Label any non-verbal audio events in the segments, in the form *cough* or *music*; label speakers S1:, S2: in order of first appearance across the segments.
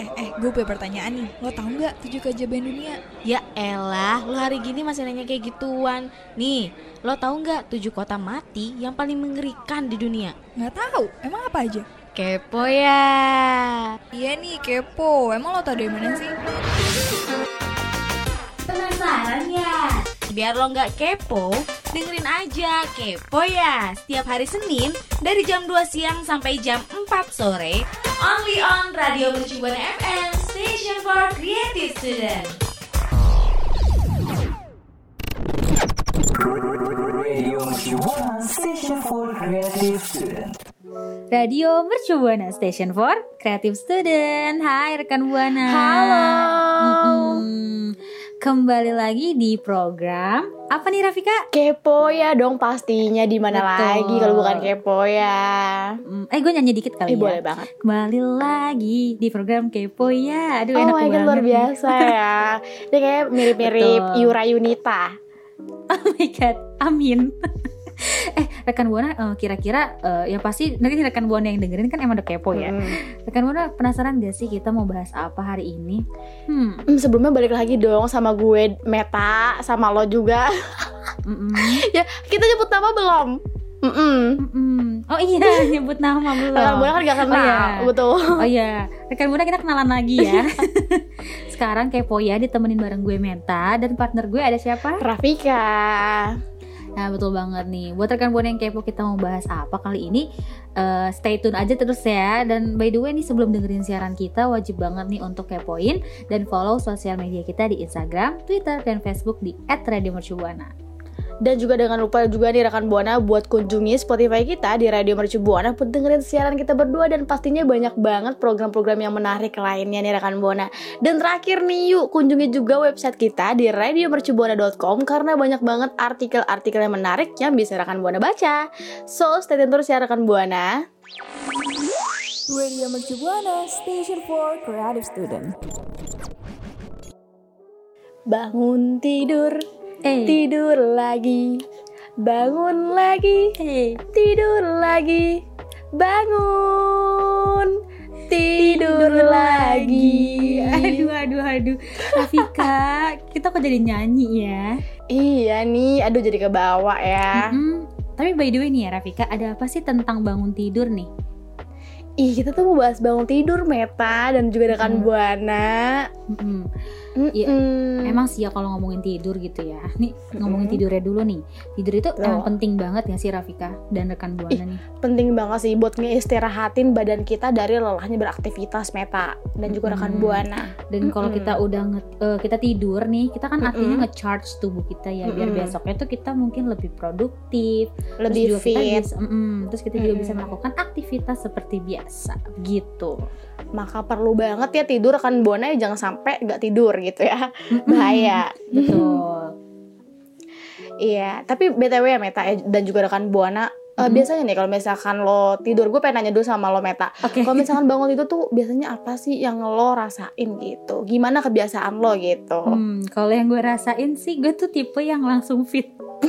S1: Eh, eh, gue punya pertanyaan nih. Lo tau nggak tujuh keajaiban dunia?
S2: Ya elah, lo hari gini masih nanya kayak gituan. Nih, lo tahu nggak tujuh kota mati yang paling mengerikan di dunia?
S1: Nggak tahu. Emang apa aja?
S2: Kepo ya.
S1: Iya nih, kepo. Emang lo tau dari mana sih?
S2: Penasaran ya? Biar lo nggak kepo, dengerin aja Kepo ya Setiap hari Senin dari jam 2 siang sampai jam 4 sore Only on Radio Mercubuana FM Station for Creative Student
S3: Radio Mercubuana Station for Creative Student.
S4: Radio Mercu Buana Station for Creative Student. Hai rekan Buana.
S2: Halo.
S4: Mm-mm. Kembali lagi di program apa nih Rafika?
S5: Kepo ya dong pastinya di mana lagi kalau bukan kepo ya.
S4: Mm, Eh gue nyanyi dikit kali
S5: Eh
S4: ya.
S5: boleh banget.
S4: Kembali lagi di program Kepo ya. Aduh
S5: Oh
S4: enak
S5: my god luar biasa ya. *laughs* Dia kayak mirip-mirip. Yura Yunita.
S4: Oh my god. Amin. *laughs* eh rekan Buana eh, kira-kira eh, ya pasti nanti rekan Buana yang dengerin kan emang udah kepo ya.
S5: Mm.
S4: Rekan Buana penasaran gak sih kita mau bahas apa hari ini? Hmm.
S5: Hmm, sebelumnya balik lagi dong sama gue Meta sama lo juga. *laughs*
S4: mm-mm.
S5: ya kita nyebut nama belum? Mm-mm.
S4: Mm-mm. Oh iya *laughs* nyebut nama belum.
S5: Rekan Buana kan gak kenal,
S4: Oh, iya.
S5: betul.
S4: Oh iya, rekan Buana kita kenalan lagi ya. Sekarang kepo ya ditemenin bareng gue Menta dan partner gue ada siapa?
S5: Rafika.
S4: Nah betul banget nih. Buat rekan Buana yang kepo kita mau bahas apa kali ini? eh, stay tune aja terus ya. Dan by the way nih sebelum dengerin siaran kita wajib banget nih untuk kepoin dan follow sosial media kita di Instagram, Twitter, dan Facebook di @radiomercubuana.
S5: Dan juga jangan lupa juga nih rekan Buana buat kunjungi Spotify kita di Radio Mercu Buana buat dengerin siaran kita berdua dan pastinya banyak banget program-program yang menarik lainnya nih rekan Buana. Dan terakhir nih yuk kunjungi juga website kita di radiomercubuana.com karena banyak banget artikel-artikel yang menarik yang bisa rekan Buana baca. So stay tune terus ya rekan Buana.
S1: Radio Mercu Buana, Station for Creative Student.
S5: Bangun tidur,
S4: Eh,
S5: tidur lagi. Bangun lagi,
S4: eh.
S5: tidur lagi, bangun, tidur lagi.
S4: Aduh, aduh, aduh. Rafika, *laughs* kita kok jadi nyanyi ya?
S5: Iya nih, aduh jadi kebawa ya.
S4: Mm-mm. Tapi by the way nih ya Rafika, ada apa sih tentang bangun tidur nih?
S5: Ih, kita tuh mau bahas bangun tidur Meta dan juga rekan
S4: Hmm.
S5: Buana.
S4: Mm-mm. Iya, Emang sih ya kalau ngomongin tidur gitu ya. Nih ngomongin
S5: Mm-mm.
S4: tidurnya dulu nih. Tidur itu
S5: Betul.
S4: emang penting banget ya sih Rafika dan rekan Buana nih.
S5: penting banget sih buat ngeistirahatin badan kita dari lelahnya beraktivitas Meta dan juga rekan
S4: Mm-mm.
S5: Buana.
S4: Dan kalau
S5: Mm-mm.
S4: kita udah nge- eh, kita tidur nih, kita kan artinya
S5: Mm-mm.
S4: nge-charge tubuh kita ya biar
S5: Mm-mm.
S4: besoknya tuh kita mungkin lebih produktif, terus
S5: Lebih
S4: kita
S5: fit.
S4: bisa, mm-mm, terus kita juga bisa melakukan aktivitas seperti biasa gitu.
S5: Maka perlu banget ya tidur rekan Buana ya jangan sampai nggak tidur gitu ya. Bahaya.
S4: Betul.
S5: Iya, tapi BTW ya Meta ya, dan juga rekan Buana eh,
S4: Mm-mm.
S5: biasanya nih kalau misalkan lo tidur, gue pengen nanya dulu sama lo Meta.
S4: Oke.
S5: Kalau misalkan bangun tidur tuh biasanya apa sih yang lo rasain gitu? Gimana kebiasaan lo gitu?
S4: Hmm, kalau yang gue rasain sih gue tuh tipe yang langsung fit. *laughs*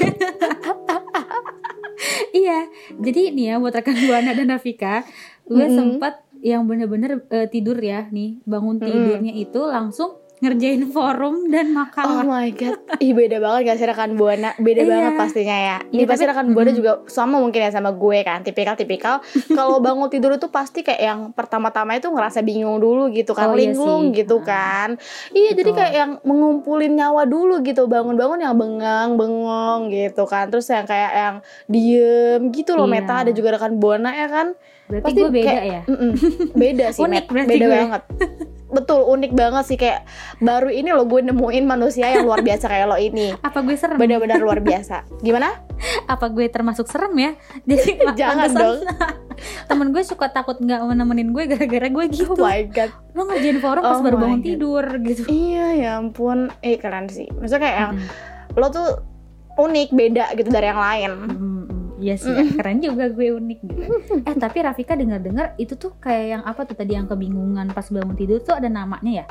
S4: iya, jadi nih ya buat rekan Buana dan Rafika, gue
S5: Mm-mm.
S4: sempat yang bener-bener eh, tidur ya nih, bangun tidurnya itu langsung ngerjain forum dan
S5: Oh
S4: makalah.
S5: my god, ih beda banget gak sih rekan buana? Beda
S4: Iya.
S5: banget pastinya ya. Ini
S4: Iya,
S5: pasti
S4: tapi-
S5: rekan buana
S4: mm.
S5: juga sama mungkin ya sama gue kan, tipikal-tipikal. *laughs* Kalau bangun tidur itu pasti kayak yang pertama-tama itu ngerasa bingung dulu gitu kan,
S4: Oh, iya
S5: linglung
S4: sih.
S5: gitu
S4: Ah.
S5: kan. Iya, jadi
S4: Betul.
S5: kayak yang mengumpulin nyawa dulu gitu, bangun-bangun yang bengang, bengong gitu kan. Terus yang kayak yang diem gitu loh,
S4: Iya.
S5: Meta ada juga rekan buana ya kan.
S4: Berarti
S5: pasti
S4: gue beda
S5: kayak-
S4: ya.
S5: Mm-mm. Beda sih, *laughs*
S4: Unik
S5: Met. beda
S4: gue.
S5: banget. *laughs* Betul, unik banget sih kayak baru ini lo gue nemuin manusia yang luar biasa kayak lo ini. *laughs*
S4: Apa gue serem?
S5: Benar-benar luar biasa. Gimana?
S4: Apa gue termasuk serem ya? Jadi *laughs*
S5: Jangan dong. *laughs*
S4: Temen gue suka takut nggak nemenin gue gara-gara gue gitu.
S5: Oh my god.
S4: Lo ngerjain forum pas
S5: Oh
S4: baru bangun
S5: God.
S4: tidur gitu.
S5: Iya ya ampun. Eh keren sih. Maksudnya kayak yang
S4: Mm-mm.
S5: lo tuh unik beda gitu dari yang lain.
S4: Mm, Iya sih, ya. keren juga gue unik gitu. *laughs* Eh tapi Rafika dengar-dengar itu tuh kayak yang apa tuh tadi yang kebingungan pas bangun tidur tuh ada namanya ya?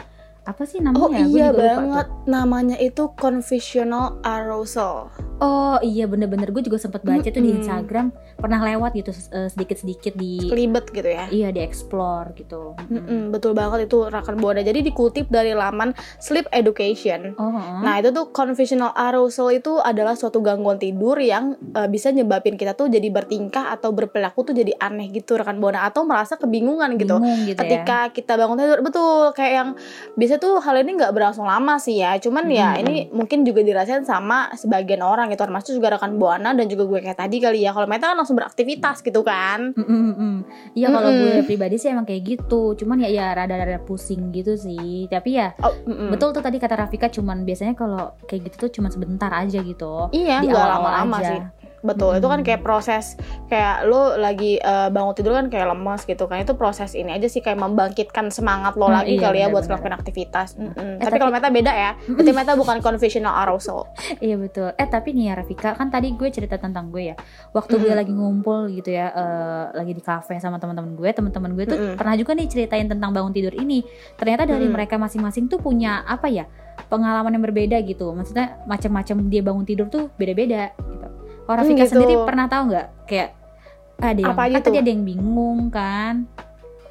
S4: Apa sih namanya?
S5: Oh
S4: ya? Gue
S5: iya
S4: juga lupa
S5: banget. Namanya itu confusional arousal.
S4: Oh iya bener-bener gue juga sempat baca tuh di. Instagram pernah lewat gitu eh, sedikit-sedikit di
S5: Kelibet gitu ya.
S4: iya di explore gitu. Mm-mm.
S5: Mm-mm, betul banget itu rekan buana. Jadi dikutip dari laman Sleep Education.
S4: Oh.
S5: Nah itu tuh confusional arousal itu adalah suatu gangguan tidur yang eh, bisa nyebabin kita tuh jadi bertingkah atau berperilaku tuh jadi aneh gitu rekan buana atau merasa kebingungan gitu.
S4: Bingung gitu ya.
S5: Ketika kita bangun tidur betul kayak yang biasa tuh hal ini nggak berlangsung lama sih ya. Cuman ya
S4: Hmm.
S5: ini mungkin juga dirasain sama sebagian orang gitu termasuk juga rekan buana dan juga gue kayak tadi kali ya. Kalau Meta kan langsung beraktivitas gitu kan.
S4: Mm, mm, mm. Iya kalau gue pribadi sih emang kayak gitu. Cuman ya ya rada-rada pusing gitu sih. Tapi ya
S5: Oh, mm-mm.
S4: betul tuh tadi kata Rafika cuman biasanya kalau kayak gitu tuh cuman sebentar aja gitu.
S5: Iya,
S4: Di awal-awal aja.
S5: sih. Betul, itu kan
S4: Hmm.
S5: kayak proses kayak lo lagi eh, bangun tidur kan kayak lemas gitu kan. Itu proses ini aja sih kayak membangkitkan semangat lo
S4: Hmm,
S5: lagi
S4: iya,
S5: kali ya buat ngelakuin aktivitas. Mm-mm.
S4: Eh,
S5: tapi
S4: tapi-
S5: kalau Meta beda ya. *laughs* Berarti Meta bukan conventional arousal. *laughs*
S4: Iya betul. Eh tapi nih ya Rafika, kan tadi gue cerita tentang gue ya. Waktu gue
S5: Mm-mm.
S4: lagi ngumpul gitu ya, eh, lagi di kafe sama teman-teman gue, teman-teman gue tuh
S5: Mm-mm.
S4: pernah juga nih ceritain tentang bangun tidur ini. Ternyata dari
S5: Mm-mm.
S4: mereka masing-masing tuh punya apa ya? pengalaman yang berbeda gitu. Maksudnya macam-macam dia bangun tidur tuh beda-beda gitu. Kalau
S5: Hmm,
S4: Rafika
S5: gitu.
S4: sendiri pernah tahu nggak kayak ada yang
S5: Apa aja
S4: kan tadi ada yang bingung kan?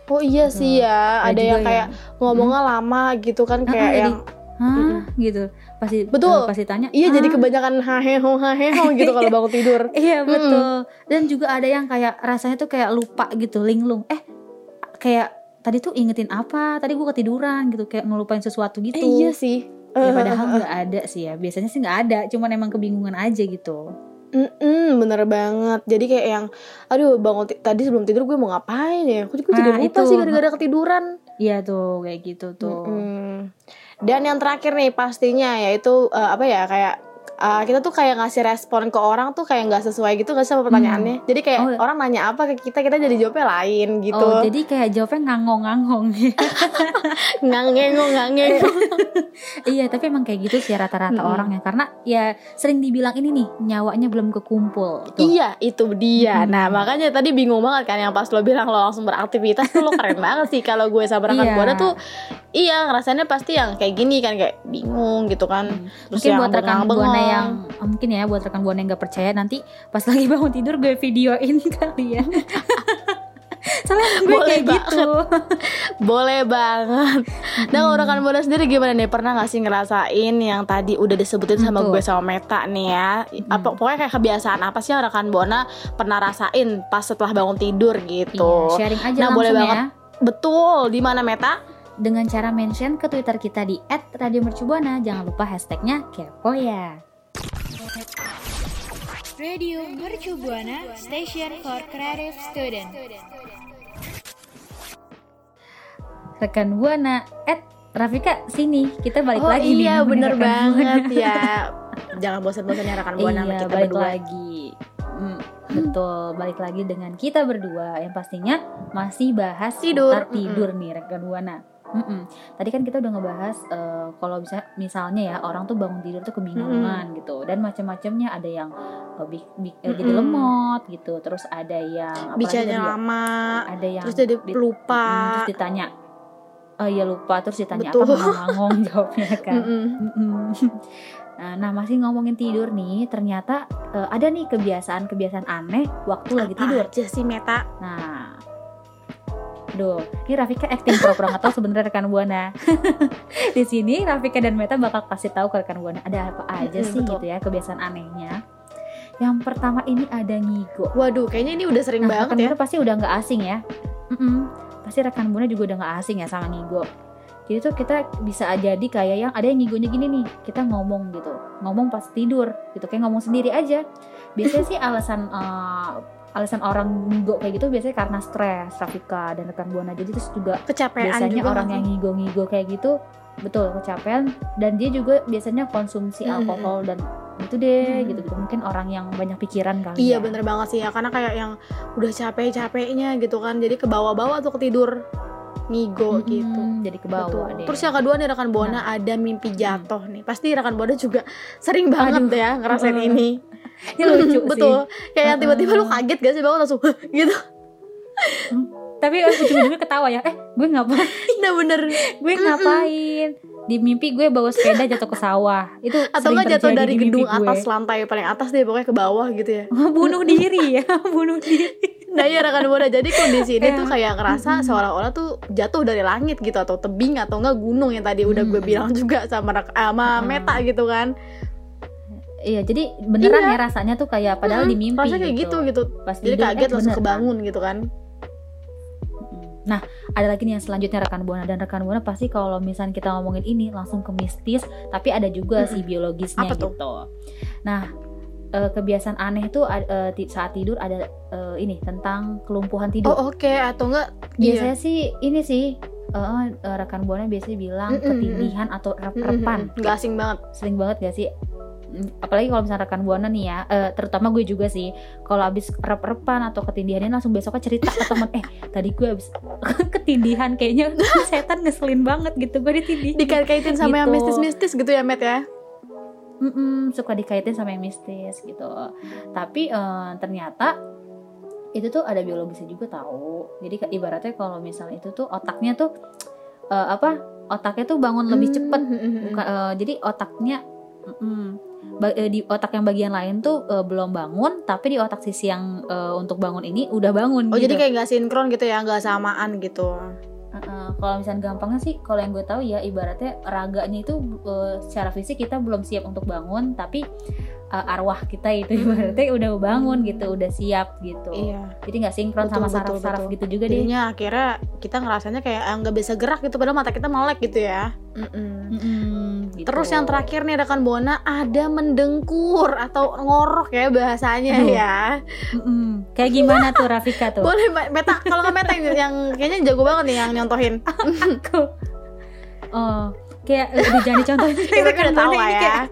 S5: Oh iya
S4: Gitu.
S5: sih ya, ada yang kayak ngomongnya lama gitu kan
S4: Ah,
S5: kayak
S4: jadi-
S5: yang
S4: Hah, gitu. Pasti
S5: Betul.
S4: eh, pasti tanya.
S5: iya jadi
S4: "Hah?"
S5: kebanyakan haheho haheho *laughs* gitu kalau bangun tidur.
S4: Iya betul. Dan juga ada yang kayak rasanya tuh kayak lupa gitu, linglung. Eh, kayak tadi tuh ingetin apa? Tadi gua ketiduran gitu, kayak ngelupain sesuatu gitu.
S5: Eh, iya sih.
S4: Ya,
S5: Eh,
S4: padahal
S5: eh, eh.
S4: nggak ada sih ya. Biasanya sih nggak ada, cuman emang kebingungan aja gitu.
S5: Mm-mm, bener banget. Jadi kayak yang, aduh bangun tadi sebelum tidur gue mau ngapain ya? Aku juga jadi
S4: Nah,
S5: lupa
S4: itu.
S5: sih gara-gara ketiduran.
S4: Iya tuh, kayak gitu tuh.
S5: Mm-mm. Dan yang terakhir nih pastinya yaitu eh, apa ya kayak eh, kita tuh kayak ngasih respon ke orang tuh kayak nggak sesuai gitu nggak sama pertanyaannya. Jadi kayak
S4: Oh.
S5: orang nanya apa ke kita kita jadi jawabnya lain gitu.
S4: Oh, jadi kayak jawabnya ngangong-ngangong. *laughs*
S5: nggak ngengong nggak ngengong. *laughs*
S4: iya, tapi emang kayak gitu sih rata-rata
S5: Mm-mm.
S4: orang ya. Karena ya sering dibilang ini nih, nyawanya belum kekumpul. Tuh.
S5: Iya itu dia.
S4: Hmm.
S5: Nah makanya tadi bingung banget kan yang pas lo bilang lo langsung beraktivitas tuh lo keren *laughs* banget sih. Kalau gue sama rekan
S4: Iya.
S5: buana tuh iya ngerasainnya pasti yang kayak gini kan kayak bingung gitu kan. Terus
S4: mungkin
S5: yang
S4: buat rekan. Buana yang oh, mungkin ya buat rekan buana yang nggak percaya nanti pas *laughs* lagi bangun tidur gue videoin *laughs* kali ya soalnya gue
S5: Boleh
S4: kayak
S5: banget.
S4: gitu
S5: Boleh banget. Nah kalau rekan buana sendiri gimana nih? Pernah gak sih ngerasain yang tadi udah disebutin sama
S4: Betul.
S5: gue sama Meta nih ya? Apa pokoknya kayak kebiasaan apa sih yang rekan buana pernah rasain pas setelah bangun tidur gitu?
S4: Iya, sharing aja
S5: Nah, boleh
S4: ya
S5: banget. Betul. Di mana Meta?
S4: dengan cara mention ke twitter kita di @radiomercubuana jangan lupa hashtagnya kepo ya
S6: Radio Mercu Buana Station for Creative Student.
S4: rekan buana at Rafika sini kita balik
S5: oh
S4: lagi nih
S5: iya
S4: nemenin
S5: bener banget
S4: Buana.
S5: ya. *laughs* Jangan bosan-bosannya rekan buana
S4: iya,
S5: kita
S4: balik
S5: berdua.
S4: lagi. Hmm, betul, balik lagi dengan kita berdua yang pastinya masih bahas
S5: Tidur,
S4: tidur nih rekan buana. Mm-mm. Tadi kan kita udah ngebahas eh, kalau bisa misalnya ya orang tuh bangun tidur tuh kebingungan gitu dan macam-macamnya ada yang eh, bi- bi- eh, jadi lemot gitu, terus ada yang
S5: Bicaranya
S4: ya?
S5: lama.
S4: ada yang
S5: Terus jadi
S4: di-
S5: lupa.
S4: mm, terus ditanya oh iya lupa terus ditanya
S5: Betul.
S4: apa ngomong *laughs* jawabnya kan.
S5: Mm-mm.
S4: Mm-mm. *laughs* Nah, masih ngomongin tidur nih, ternyata eh, ada nih kebiasaan-kebiasaan aneh waktu lagi
S5: Apa
S4: tidur.
S5: aja sih Meta?
S4: Nah, Duh, ini Rafika acting pura-pura nggak tahu sebenarnya rekan buana. *laughs* Di sini Rafika dan Meta bakal kasih tahu ke rekan buana ada apa aja
S5: Mm-mm,
S4: sih
S5: betul.
S4: gitu ya kebiasaan anehnya. Yang pertama ini ada ngigo.
S5: Waduh, kayaknya ini udah sering
S4: Nah, rekan
S5: banget ya.
S4: buana pasti udah nggak asing ya. Mm-mm. Pasti rekan buana juga udah nggak asing ya sama ngigo. Jadi tuh kita bisa jadi kayak yang ada yang ngigonya gini nih, kita ngomong gitu, ngomong pas tidur gitu, kayak ngomong sendiri aja. Biasanya sih alasan eh, alasan orang ngigo kayak gitu biasanya karena stres, Rafika dan rekan buana. Jadi terus juga
S5: Kecapean
S4: biasanya
S5: juga
S4: orang yang ngigo-ngigo kayak gitu betul kecapean dan dia juga biasanya konsumsi
S5: Mm-mm.
S4: alkohol dan itu deh
S5: Mm.
S4: gitu gitu mungkin orang yang banyak pikiran kali
S5: Iya
S4: ya.
S5: bener banget sih ya Karena kayak yang udah capek-capeknya gitu kan Jadi ke bawah-bawah tuh ketidur Ngigo
S4: Mm-mm,
S5: gitu
S4: jadi ke bawah
S5: Betul.
S4: deh Nah.
S5: Terus yang kedua nih rekan Buana ada mimpi jatuh nih. Pasti rekan Buana juga sering banget
S4: Aduh.
S5: ya ngerasain
S4: Heeh.
S5: ini.
S4: ini lucu *laughs*
S5: Betul. Kayak yang tiba-tiba lu kaget gak sih bangun langsung *laughs* gitu.
S4: sih tapi eh, ujung-ujungnya ketawa ya eh gue ngapain *laughs*
S5: Nah bener.
S4: gue ngapain di mimpi gue bawa sepeda jatuh ke sawah itu
S5: Atau nggak jatuh dari gedung
S4: gue.
S5: atas lantai paling atas deh pokoknya ke bawah gitu ya. *laughs*
S4: bunuh diri ya *laughs* bunuh diri
S5: Nah iya rekan buana jadi kondisi ini tuh kayak ngerasa seolah-olah tuh jatuh dari langit gitu atau tebing atau enggak gunung yang tadi udah gue bilang juga sama rak- sama. Meta gitu kan.
S4: iya jadi beneran
S5: Iya.
S4: ya rasanya tuh kayak padahal
S5: Hmm,
S4: di mimpi
S5: Rasanya kayak gitu gitu.
S4: Pas
S5: Jadi
S4: tidur,
S5: kaget
S4: eh,
S5: langsung
S4: bener,
S5: kebangun gitu kan.
S4: Nah, ada lagi nih yang selanjutnya rekan buana dan rekan buana pasti kalau misalnya kita ngomongin ini langsung ke mistis, tapi ada juga
S5: Mm-mm.
S4: sih biologisnya
S5: Apa tuh?
S4: gitu. Nah, eh, kebiasaan aneh itu eh, saat tidur ada eh, ini tentang kelumpuhan tidur.
S5: Oh oke atau enggak
S4: biasanya sih ini sih eh, eh, rekan buana biasanya bilang
S5: Mm-mm,
S4: ketindihan atau rep-repan.
S5: Enggak asing banget.
S4: Sering banget gak sih? Mm, Apalagi kalau misalnya rekan buana nih ya, eh, terutama gue juga sih. Kalau abis rep-repan atau ketindihannya langsung besoknya cerita ke temen, eh tadi gue abis *laughs* ketindihan kayaknya setan ngeselin banget gitu gue ditindih.
S5: Dikait-kaitin sama yang
S4: Gitu.
S5: mistis-mistis gitu ya, Met ya.
S4: Mm-mm, suka dikaitin sama yang mistis gitu. Tapi eh, ternyata itu tuh ada biologisnya juga tahu. Jadi ibaratnya kalau misalnya itu tuh otaknya tuh eh, apa? Otaknya tuh bangun lebih cepet.
S5: Hmm,
S4: Bukan, eh, jadi otaknya mm-mm. Eh, di otak yang bagian lain tuh eh, belum bangun, tapi di otak sisi yang eh, untuk bangun ini udah bangun.
S5: Oh
S4: gitu.
S5: jadi kayak nggak sinkron gitu ya, nggak samaan gitu.
S4: Heeh, kalau misalnya gampangnya sih, kalau yang gue tahu ya ibaratnya raganya itu eh, secara fisik kita belum siap untuk bangun, tapi eh, arwah kita itu
S5: Hmm.
S4: ibaratnya udah bangun gitu, udah siap gitu.
S5: Iya.
S4: Jadi nggak sinkron
S5: Betul,
S4: sama saraf-saraf gitu juga deh.
S5: Jadinya akhirnya kita ngerasanya kayak eh, nggak bisa gerak gitu, padahal mata kita melek gitu ya. Mm-mm.
S4: Mm-mm, gitu.
S5: Terus yang terakhir nih rekan Bona ada mendengkur atau ngorok ya bahasanya
S4: Aduh.
S5: ya.
S4: Mm-mm. kayak gimana tuh Rafika tuh?
S5: Boleh Meta kalau nggak Meta yang, yang kayaknya jago banget nih yang nyontohin. *laughs*
S4: Aku. Oh, kayak aduh, jangan dicontohin. *laughs*
S5: Kita kan tahu
S4: Ini
S5: ya.
S4: kayak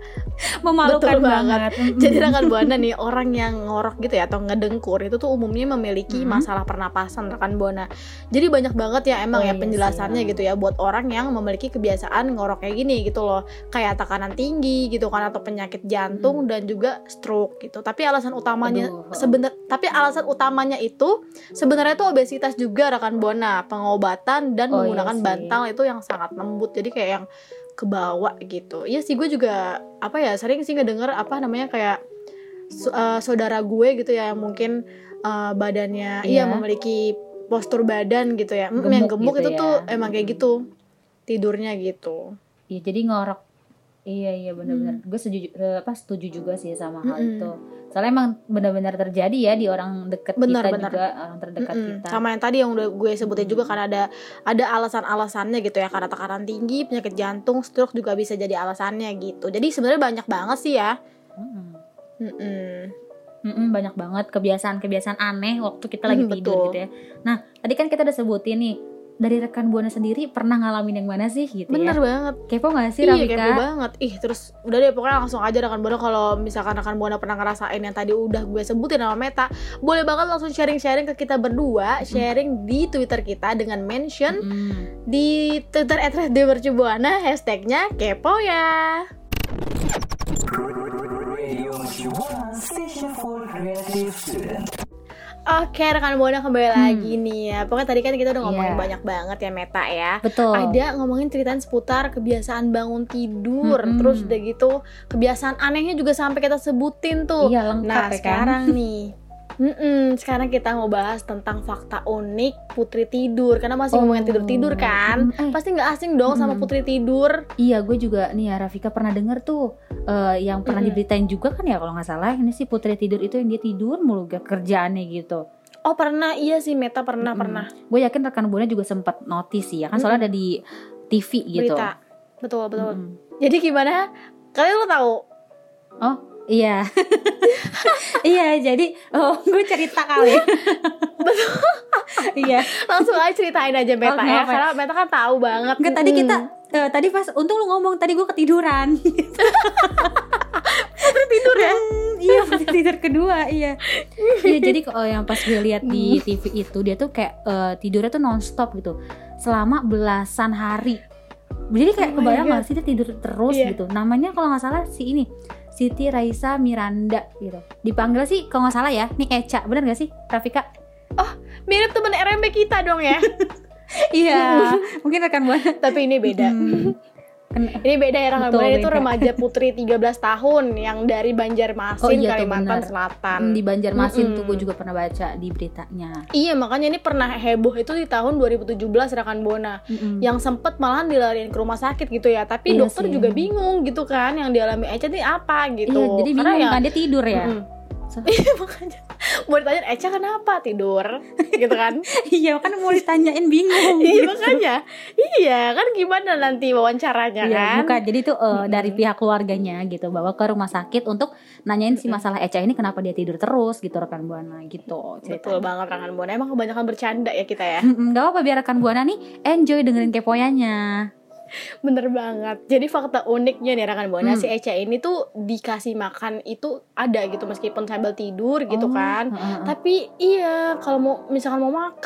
S4: Memalukan
S5: Betul banget.
S4: banget. *laughs*
S5: Jadi rekan Buana nih orang yang ngorok gitu ya atau ngedengkur itu tuh umumnya memiliki
S4: Mhm.
S5: masalah pernapasan rekan Buana. Jadi banyak banget ya emang
S4: Oh
S5: ya
S4: iya
S5: penjelasannya
S4: sih.
S5: gitu ya buat orang yang memiliki kebiasaan ngorok kayak gini gitu loh. Kayak tekanan tinggi gitu kan atau penyakit jantung dan juga stroke gitu. Tapi alasan utamanya
S4: Hmm.
S5: Sebenar tapi alasan utamanya itu sebenarnya tuh obesitas juga rekan Buana, pengobatan dan
S4: Oh iya
S5: menggunakan
S4: sih.
S5: bantal itu yang sangat lembut. Jadi kayak yang kebawa gitu. Iya sih gue juga apa ya sering sih ngedenger apa namanya kayak eh, saudara gue gitu ya yang mungkin eh, badannya iya
S4: Iya.
S5: memiliki postur badan gitu ya. Mm,
S4: Gemuk
S5: yang gemuk
S4: gitu
S5: itu
S4: ya.
S5: tuh emang kayak gitu tidurnya gitu.
S4: Iya, jadi ngorok. Iya, iya benar-benar. Gue setuju eh, apa setuju juga sih sama hal itu. Soalnya emang benar-benar terjadi ya di orang
S5: Benar,
S4: kita
S5: benar.
S4: juga, orang terdekat
S5: Mm-mm.
S4: kita.
S5: Sama yang tadi yang udah gue sebutin juga kan ada ada alasan-alasannya gitu ya karena tekanan tinggi, penyakit jantung, stroke juga bisa jadi alasannya gitu. Jadi sebenarnya banyak banget sih ya.
S4: Mm-mm.
S5: Mm-mm.
S4: Mm-mm, banyak banget kebiasaan-kebiasaan aneh waktu kita lagi
S5: Mm,
S4: tidur
S5: betul.
S4: gitu ya. Nah, tadi kan kita udah sebutin nih dari rekan buana sendiri pernah ngalamin yang mana sih gitu
S5: Bener
S4: ya?
S5: banget.
S4: Kepo gak sih
S5: iya
S4: Rafika?
S5: kepo banget. Ih terus udah deh pokoknya langsung aja rekan buana kalau misalkan rekan buana pernah ngerasain yang tadi udah gue sebutin sama Meta, boleh banget langsung sharing-sharing ke kita berdua, sharing di Twitter kita dengan mention
S4: Mm.
S5: di Twitter @radiomercubuana hashtagnya kepo ya.
S3: Radio Station for Creative Student.
S5: Oke rekan buana kembali
S4: Hmm.
S5: lagi nih ya. Pokoknya tadi kan kita udah ngomongin
S4: Iya.
S5: banyak banget ya Meta ya.
S4: Betul.
S5: Ada ngomongin ceritaan seputar kebiasaan bangun tidur,
S4: Mm-mm.
S5: terus udah gitu kebiasaan anehnya juga sampai kita sebutin tuh.
S4: Iya lengkap
S5: Nah
S4: ya kan?
S5: sekarang nih, *laughs* mm-mm, sekarang kita mau bahas tentang fakta unik putri tidur. Karena masih
S4: Oh.
S5: ngomongin tidur tidur kan,
S4: Mm, eh.
S5: pasti nggak asing dong sama
S4: Mm.
S5: putri tidur.
S4: Iya, gue juga nih ya Rafika pernah denger tuh eh, yang pernah
S5: Mm-mm.
S4: diberitain juga kan ya kalau nggak salah ini sih putri tidur itu yang dia tidur mulu gak kerjaannya gitu.
S5: Oh pernah, iya sih Meta pernah
S4: Mm-mm.
S5: pernah
S4: Gue yakin rekan buana juga sempat notice ya kan soalnya ada di TV gitu.
S5: berita. Betul betul.
S4: Mm-mm.
S5: Jadi gimana? Kalian lo tahu?
S4: Oh iya, iya jadi oh gue cerita kali. iya.
S5: Langsung aja ceritain aja Meta
S4: Oh,
S5: ya,
S4: kenapa?
S5: karena Meta kan tahu banget.
S4: Enggak tadi
S5: Mm-mm.
S4: kita eh, tadi pas untung lu ngomong tadi gue ketiduran.
S5: tidur ya.
S4: Hmm, iya putri tidur kedua iya. Iya jadi kalau yang pas gue lihat di TV itu dia tuh kayak eh, tidurnya tuh nonstop gitu selama belasan hari. Jadi kayak
S5: Oh
S4: kebayang gak sih dia tidur terus
S5: Iya.
S4: gitu. Namanya kalau nggak salah si ini Siti Raisa Miranda gitu. Dipanggil sih kalau nggak salah ya, nih Eca, bener gak sih Rafika?
S5: Mirip temen RMB kita dong ya. *laughs*
S4: iya, *laughs* mungkin rekan buana.
S5: Tapi ini beda.
S4: Hmm.
S5: Ini beda ya
S4: Betul,
S5: Buana itu remaja putri 13 tahun yang dari Banjarmasin,
S4: Oh iya tuh,
S5: Kalimantan. Selatan.
S4: di Banjarmasin tuh
S5: Mm-mm.
S4: gue juga pernah baca di beritanya.
S5: Iya, makanya ini pernah heboh itu di tahun 2017 Rekan Buana.
S4: Mm-mm.
S5: Yang sempet malahan dilariin ke rumah sakit gitu ya. Tapi
S4: Iya
S5: dokter
S4: sih.
S5: juga bingung gitu kan yang dialami Echa ini apa gitu.
S4: Iya, jadi
S5: Karena
S4: bingung
S5: ya-
S4: kan dia tidur ya.
S5: Mm-mm.
S4: So-
S5: Iya makanya mau ditanya Echa kenapa tidur gitu kan *laughs*
S4: iya kan mau ditanyain bingung.
S5: iya
S4: gitu.
S5: makanya iya kan gimana nanti wawancaranya
S4: Iya,
S5: kan
S4: bukan. Jadi itu eh,
S5: Mm-mm.
S4: dari pihak keluarganya gitu bawa ke rumah sakit untuk nanyain si masalah Eca ini kenapa dia tidur terus gitu rekan buana gitu.
S5: betul
S4: ceritanya.
S5: banget rekan buana emang kebanyakan bercanda ya kita ya
S4: Gak apa-apa biar rekan buana nih enjoy dengerin kepoyanya.
S5: Bener banget jadi fakta uniknya nih rekan buana
S4: Hmm.
S5: si Echa ini tuh dikasih makan itu ada gitu meskipun sambil tidur gitu
S4: Oh,
S5: kan
S4: heeh.
S5: tapi iya kalau mau misalkan mau makan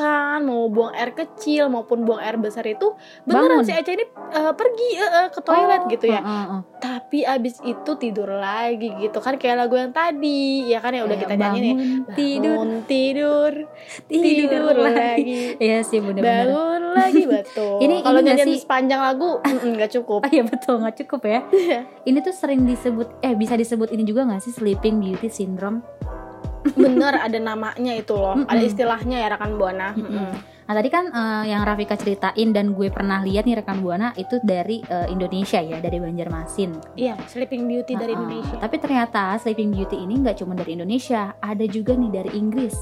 S5: mau buang air kecil maupun buang air besar itu beneran
S4: Bangun.
S5: si Echa ini eh, pergi eh, eh, ke toilet
S4: Oh,
S5: gitu ya
S4: heeh, heeh.
S5: tapi abis itu tidur lagi gitu kan kayak lagu yang tadi ya kan ya udah kita nyanyi nih
S4: tidur
S5: Bangun, tidur tidur lagi
S4: Iya sih bener-bener.
S5: bangun lagi betul *laughs*
S4: Ini-
S5: kalau
S4: sih-
S5: sepanjang lagu *laughs* mm, nggak cukup
S4: Oh iya betul nggak cukup ya.
S5: Iya.
S4: ini tuh sering disebut eh bisa disebut ini juga nggak sih sleeping beauty syndrome?
S5: bener ada namanya itu loh
S4: Mm-mm.
S5: ada istilahnya ya rekan buana
S4: Mm-mm.
S5: Mm-mm.
S4: Nah tadi kan eh, yang Rafika ceritain dan gue pernah lihat nih rekan buana itu dari eh, Indonesia ya dari Banjarmasin.
S5: iya Sleeping Beauty dari
S4: Uh-uh.
S5: Indonesia
S4: Tapi ternyata Sleeping Beauty ini nggak cuma dari Indonesia, ada juga nih dari Inggris.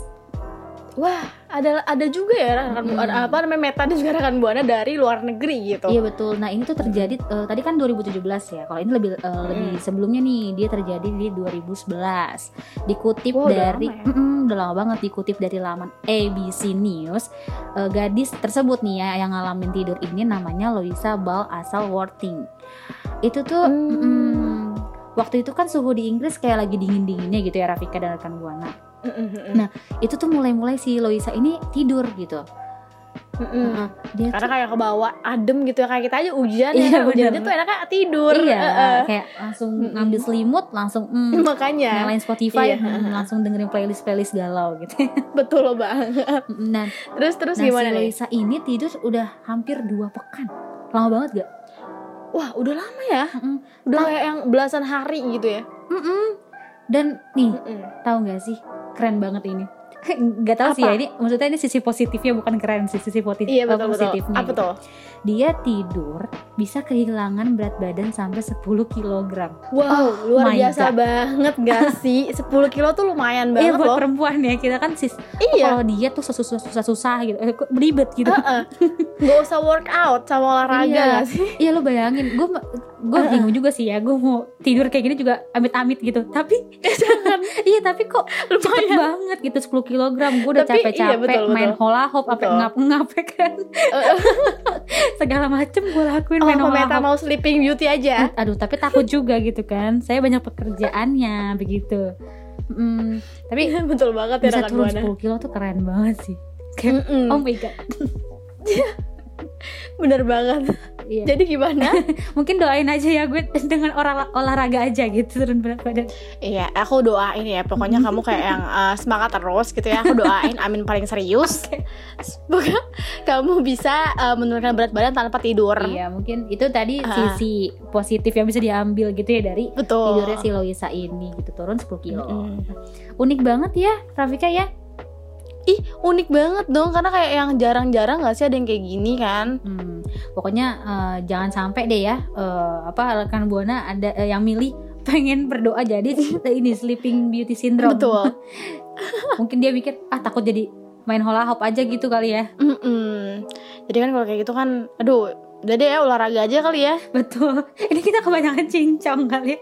S5: Wah ada ada juga ya rekan
S4: Mm-mm.
S5: buana apa namanya meta dan juga rekan buana dari luar negeri gitu
S4: Iya betul. Nah ini tuh terjadi eh, tadi kan 2017 ya. Kalau ini lebih eh, lebih sebelumnya nih dia terjadi di 2011. Dikutip
S5: udah
S4: dari
S5: lama ya.
S4: Mm-mm, udah lama banget dikutip dari laman ABC News. Eh, gadis tersebut nih ya yang ngalamin tidur ini namanya Loisa Ball asal Worthing. Itu tuh
S5: Hmm.
S4: mm, waktu itu kan suhu di Inggris kayak lagi dingin-dinginnya gitu ya Rafika dan rekan buana. Nah, Itu tuh mulai-mulai si Loisa ini tidur gitu. Heeh. Dia
S5: karena kayak ke bawah adem gitu ya kayak kita aja hujan ya
S4: Iya,
S5: kan hujan aja tuh enaknya tidur
S4: Iya,
S5: Heeh.
S4: kayak langsung
S5: Mm-mm.
S4: ngambil selimut, langsung mm, *laughs*
S5: makanya
S4: nyalain Spotify,
S5: Iya.
S4: mm, langsung dengerin playlist playlist galau gitu. *laughs*
S5: betul banget
S4: Mm, Dan
S5: terus terus
S4: nah,
S5: gimana
S4: si
S5: nih
S4: Loisa ini tidur udah hampir dua pekan, lama banget gak?
S5: wah udah lama ya
S4: Mm-mm.
S5: udah
S4: Ta-
S5: kayak yang belasan hari gitu ya
S4: Mm-mm. Dan nih,
S5: Mm-mm.
S4: tahu nggak sih, keren banget ini. *laughs* Gak tahu sih ya ini maksudnya ini sisi positifnya bukan keren sih sisi positif
S5: iya betul betul
S4: positifnya
S5: apa
S4: gitu.
S5: tuh
S4: dia tidur bisa kehilangan berat badan sampai 10 kg
S5: wow luar
S4: Oh my
S5: biasa
S4: God.
S5: banget gak *laughs* sih? 10 kilo tuh lumayan
S4: Iya
S5: banget
S4: buat
S5: loh.
S4: perempuan ya kita kan sis
S5: iya.
S4: kalau dia tuh susah susah susah gitu eh, kok beribet gitu.
S5: Heeh. *laughs* Gak usah workout sama olahraga
S4: Iya.
S5: gak sih?
S4: iya lo bayangin gue gue bingung juga sih ya gue mau tidur kayak gini juga amit-amit gitu. Tapi jangan. *laughs* Iya tapi kok cepet banget gitu 10 kg gue udah
S5: iya,
S4: capek-capek
S5: betul,
S4: main
S5: betul.
S4: hula hoop apa ngap-ngap ya kan segala macem gue lakuin
S5: Oh,
S4: main
S5: Meta mau sleeping beauty aja?
S4: Aduh tapi takut juga gitu kan. Saya banyak pekerjaannya begitu. Hmm, tapi *laughs*
S5: Betul banget ya
S4: bisa turun 10 kilo tuh keren banget sih. Kayak
S5: Mm-mm.
S4: oh my god. *laughs*
S5: Bener banget
S4: Iya.
S5: Jadi gimana? *laughs*
S4: mungkin doain aja ya gue dengan olah- olahraga aja gitu turun berat badan
S5: Iya, aku doain ya. Pokoknya *laughs* kamu kayak yang uh, semangat terus gitu ya. Aku doain, amin paling serius. *laughs* Semoga kamu bisa uh, menurunkan berat badan tanpa tidur.
S4: iya mungkin itu tadi
S5: Ah.
S4: sisi positif yang bisa diambil gitu ya dari
S5: Betul.
S4: tidurnya si Loisa ini gitu turun 10 kilo
S5: Mm-mm.
S4: unik banget ya Rafika ya
S5: Ih, unik banget dong. Karena kayak yang jarang-jarang gak sih ada yang kayak gini kan?
S4: Hmm, pokoknya eh, jangan sampai deh ya eh, apa rekan buana ada eh, yang milih *laughs* pengen berdoa jadi *laughs* ini sleeping beauty syndrome
S5: Betul. *laughs*
S4: mungkin dia mikir ah takut jadi main hula hoop aja gitu kali ya
S5: Mm-mm. Jadi kan kalau kayak gitu kan, aduh, udah deh ya olahraga aja kali ya.
S4: betul ini kita kebanyakan cincong kali ya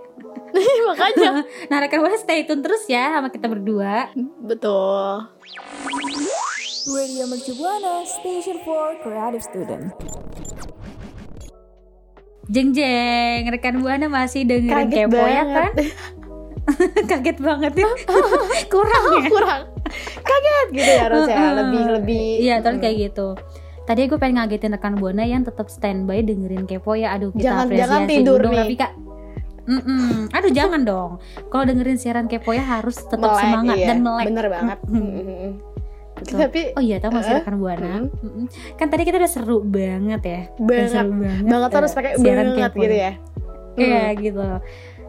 S5: Makanya.
S4: nah rekan buana stay tune terus ya sama kita berdua
S5: Betul.
S1: Radio Mercu Buana, Station for Creative Student.
S4: jeng jeng rekan buana masih dengerin
S5: Kaget
S4: kepo ya kan *laughs* kaget banget ya *laughs* kurang ya *laughs*
S5: Kurang. Kaget gitu ya harusnya. Lebih, lebih.
S4: Iya, terus
S5: Mm.
S4: kayak gitu. Tadi gue pengen ngagetin rekan buana yang tetap standby dengerin kepo ya. Aduh, kita
S5: Jangan-
S4: apresiasi
S5: jangan tidur
S4: dulu dong,
S5: nih.
S4: Rafika. Mm-mm. Aduh, jangan *laughs* dong. Kalau dengerin siaran kepo ya harus tetap
S5: Melek,
S4: semangat
S5: iya.
S4: dan melek.
S5: Bener banget.
S4: Mm-mm.
S5: Mm-mm.
S4: Betul.
S5: Tapi
S4: Oh iya tahu masih
S5: Eh,
S4: rekan buana.
S5: hmm.
S4: Mm-mm. Kan tadi kita udah seru banget ya.
S5: Banget
S4: seru banget.
S5: banget
S4: eh,
S5: harus pakai
S4: siaran
S5: banget
S4: kepo
S5: gitu ya.
S4: Iya gitu.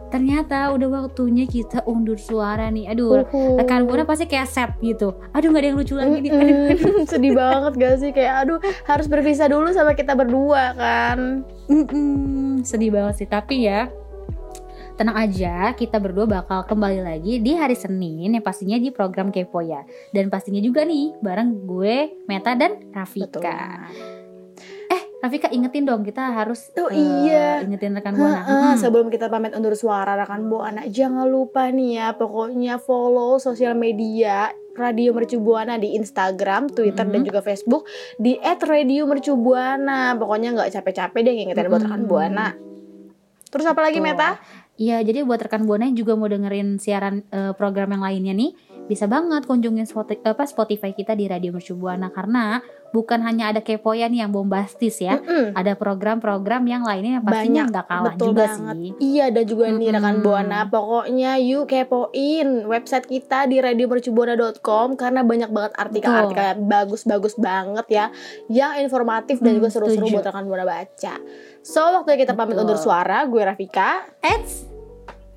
S4: Ternyata udah waktunya kita undur suara nih. Aduh,
S5: Uhuh.
S4: rekan buana pasti kayak set gitu. Aduh nggak ada yang lucu lagi nih. Aduh,
S5: Mm-mm. *laughs* sedih banget gak sih kayak aduh harus berpisah dulu sama kita berdua kan
S4: Mm-mm, sedih banget sih. Tapi ya tenang aja, kita berdua bakal kembali lagi di hari Senin yang pastinya di program Kepo ya. Dan pastinya juga nih bareng gue, Meta dan Rafika. Eh, Rafika ingetin dong kita harus
S5: Oh,
S4: eh,
S5: iya.
S4: ingetin rekan buana. Mm-mm.
S5: sebelum kita pamit undur suara rekan buana jangan lupa nih ya pokoknya follow sosial media Radio Mercu Buana di Instagram, Twitter dan
S4: Mhm.
S5: juga Facebook di @radiomercubuana. Pokoknya nggak capek-capek deh ngingetin buat rekan buana. Terus apa lagi
S4: Betul.
S5: Meta?
S4: Iya, jadi buat rekan buana yang juga mau dengerin siaran eh, program yang lainnya nih, bisa banget kunjungin Spotify kita di Radio Mercu Buana. Karena bukan hanya ada kepoyan yang bombastis ya,
S5: Mm-mm.
S4: ada program-program yang lainnya yang pastinya nggak kalah
S5: betul
S4: juga
S5: banget.
S4: sih.
S5: Iya dan juga nih rekan. Buana Pokoknya yuk kepoin website kita di radiomercubuana.com Karena banyak banget artikel-artikel bagus-bagus banget ya Yang informatif dan
S4: Hmm,
S5: juga seru-seru buat rekan Buana baca So waktu kita pamit
S4: Betul.
S5: undur suara Gue Rafika
S4: Eits,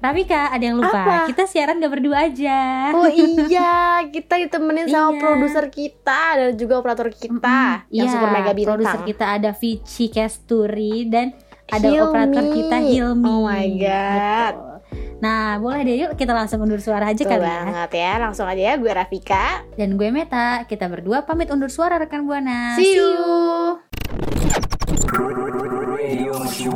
S4: Rafika ada yang lupa,
S5: Apa?
S4: kita siaran gak berdua aja.
S5: Oh iya kita ditemenin sama
S4: Iya.
S5: produser kita Dan juga operator kita Yang
S4: Iya,
S5: super mega bintang
S4: Produser kita ada Vici Kesturi dan ada
S5: Hilmi.
S4: operator kita Hilmi.
S5: Oh my God.
S4: Betul. Nah, boleh deh yuk kita langsung undur suara aja
S5: Betul
S4: kali ya.
S5: banget ya Langsung aja ya gue Rafika
S4: Dan gue Meta, kita berdua pamit undur suara rekan Buana.
S5: See you
S3: Radio Mercu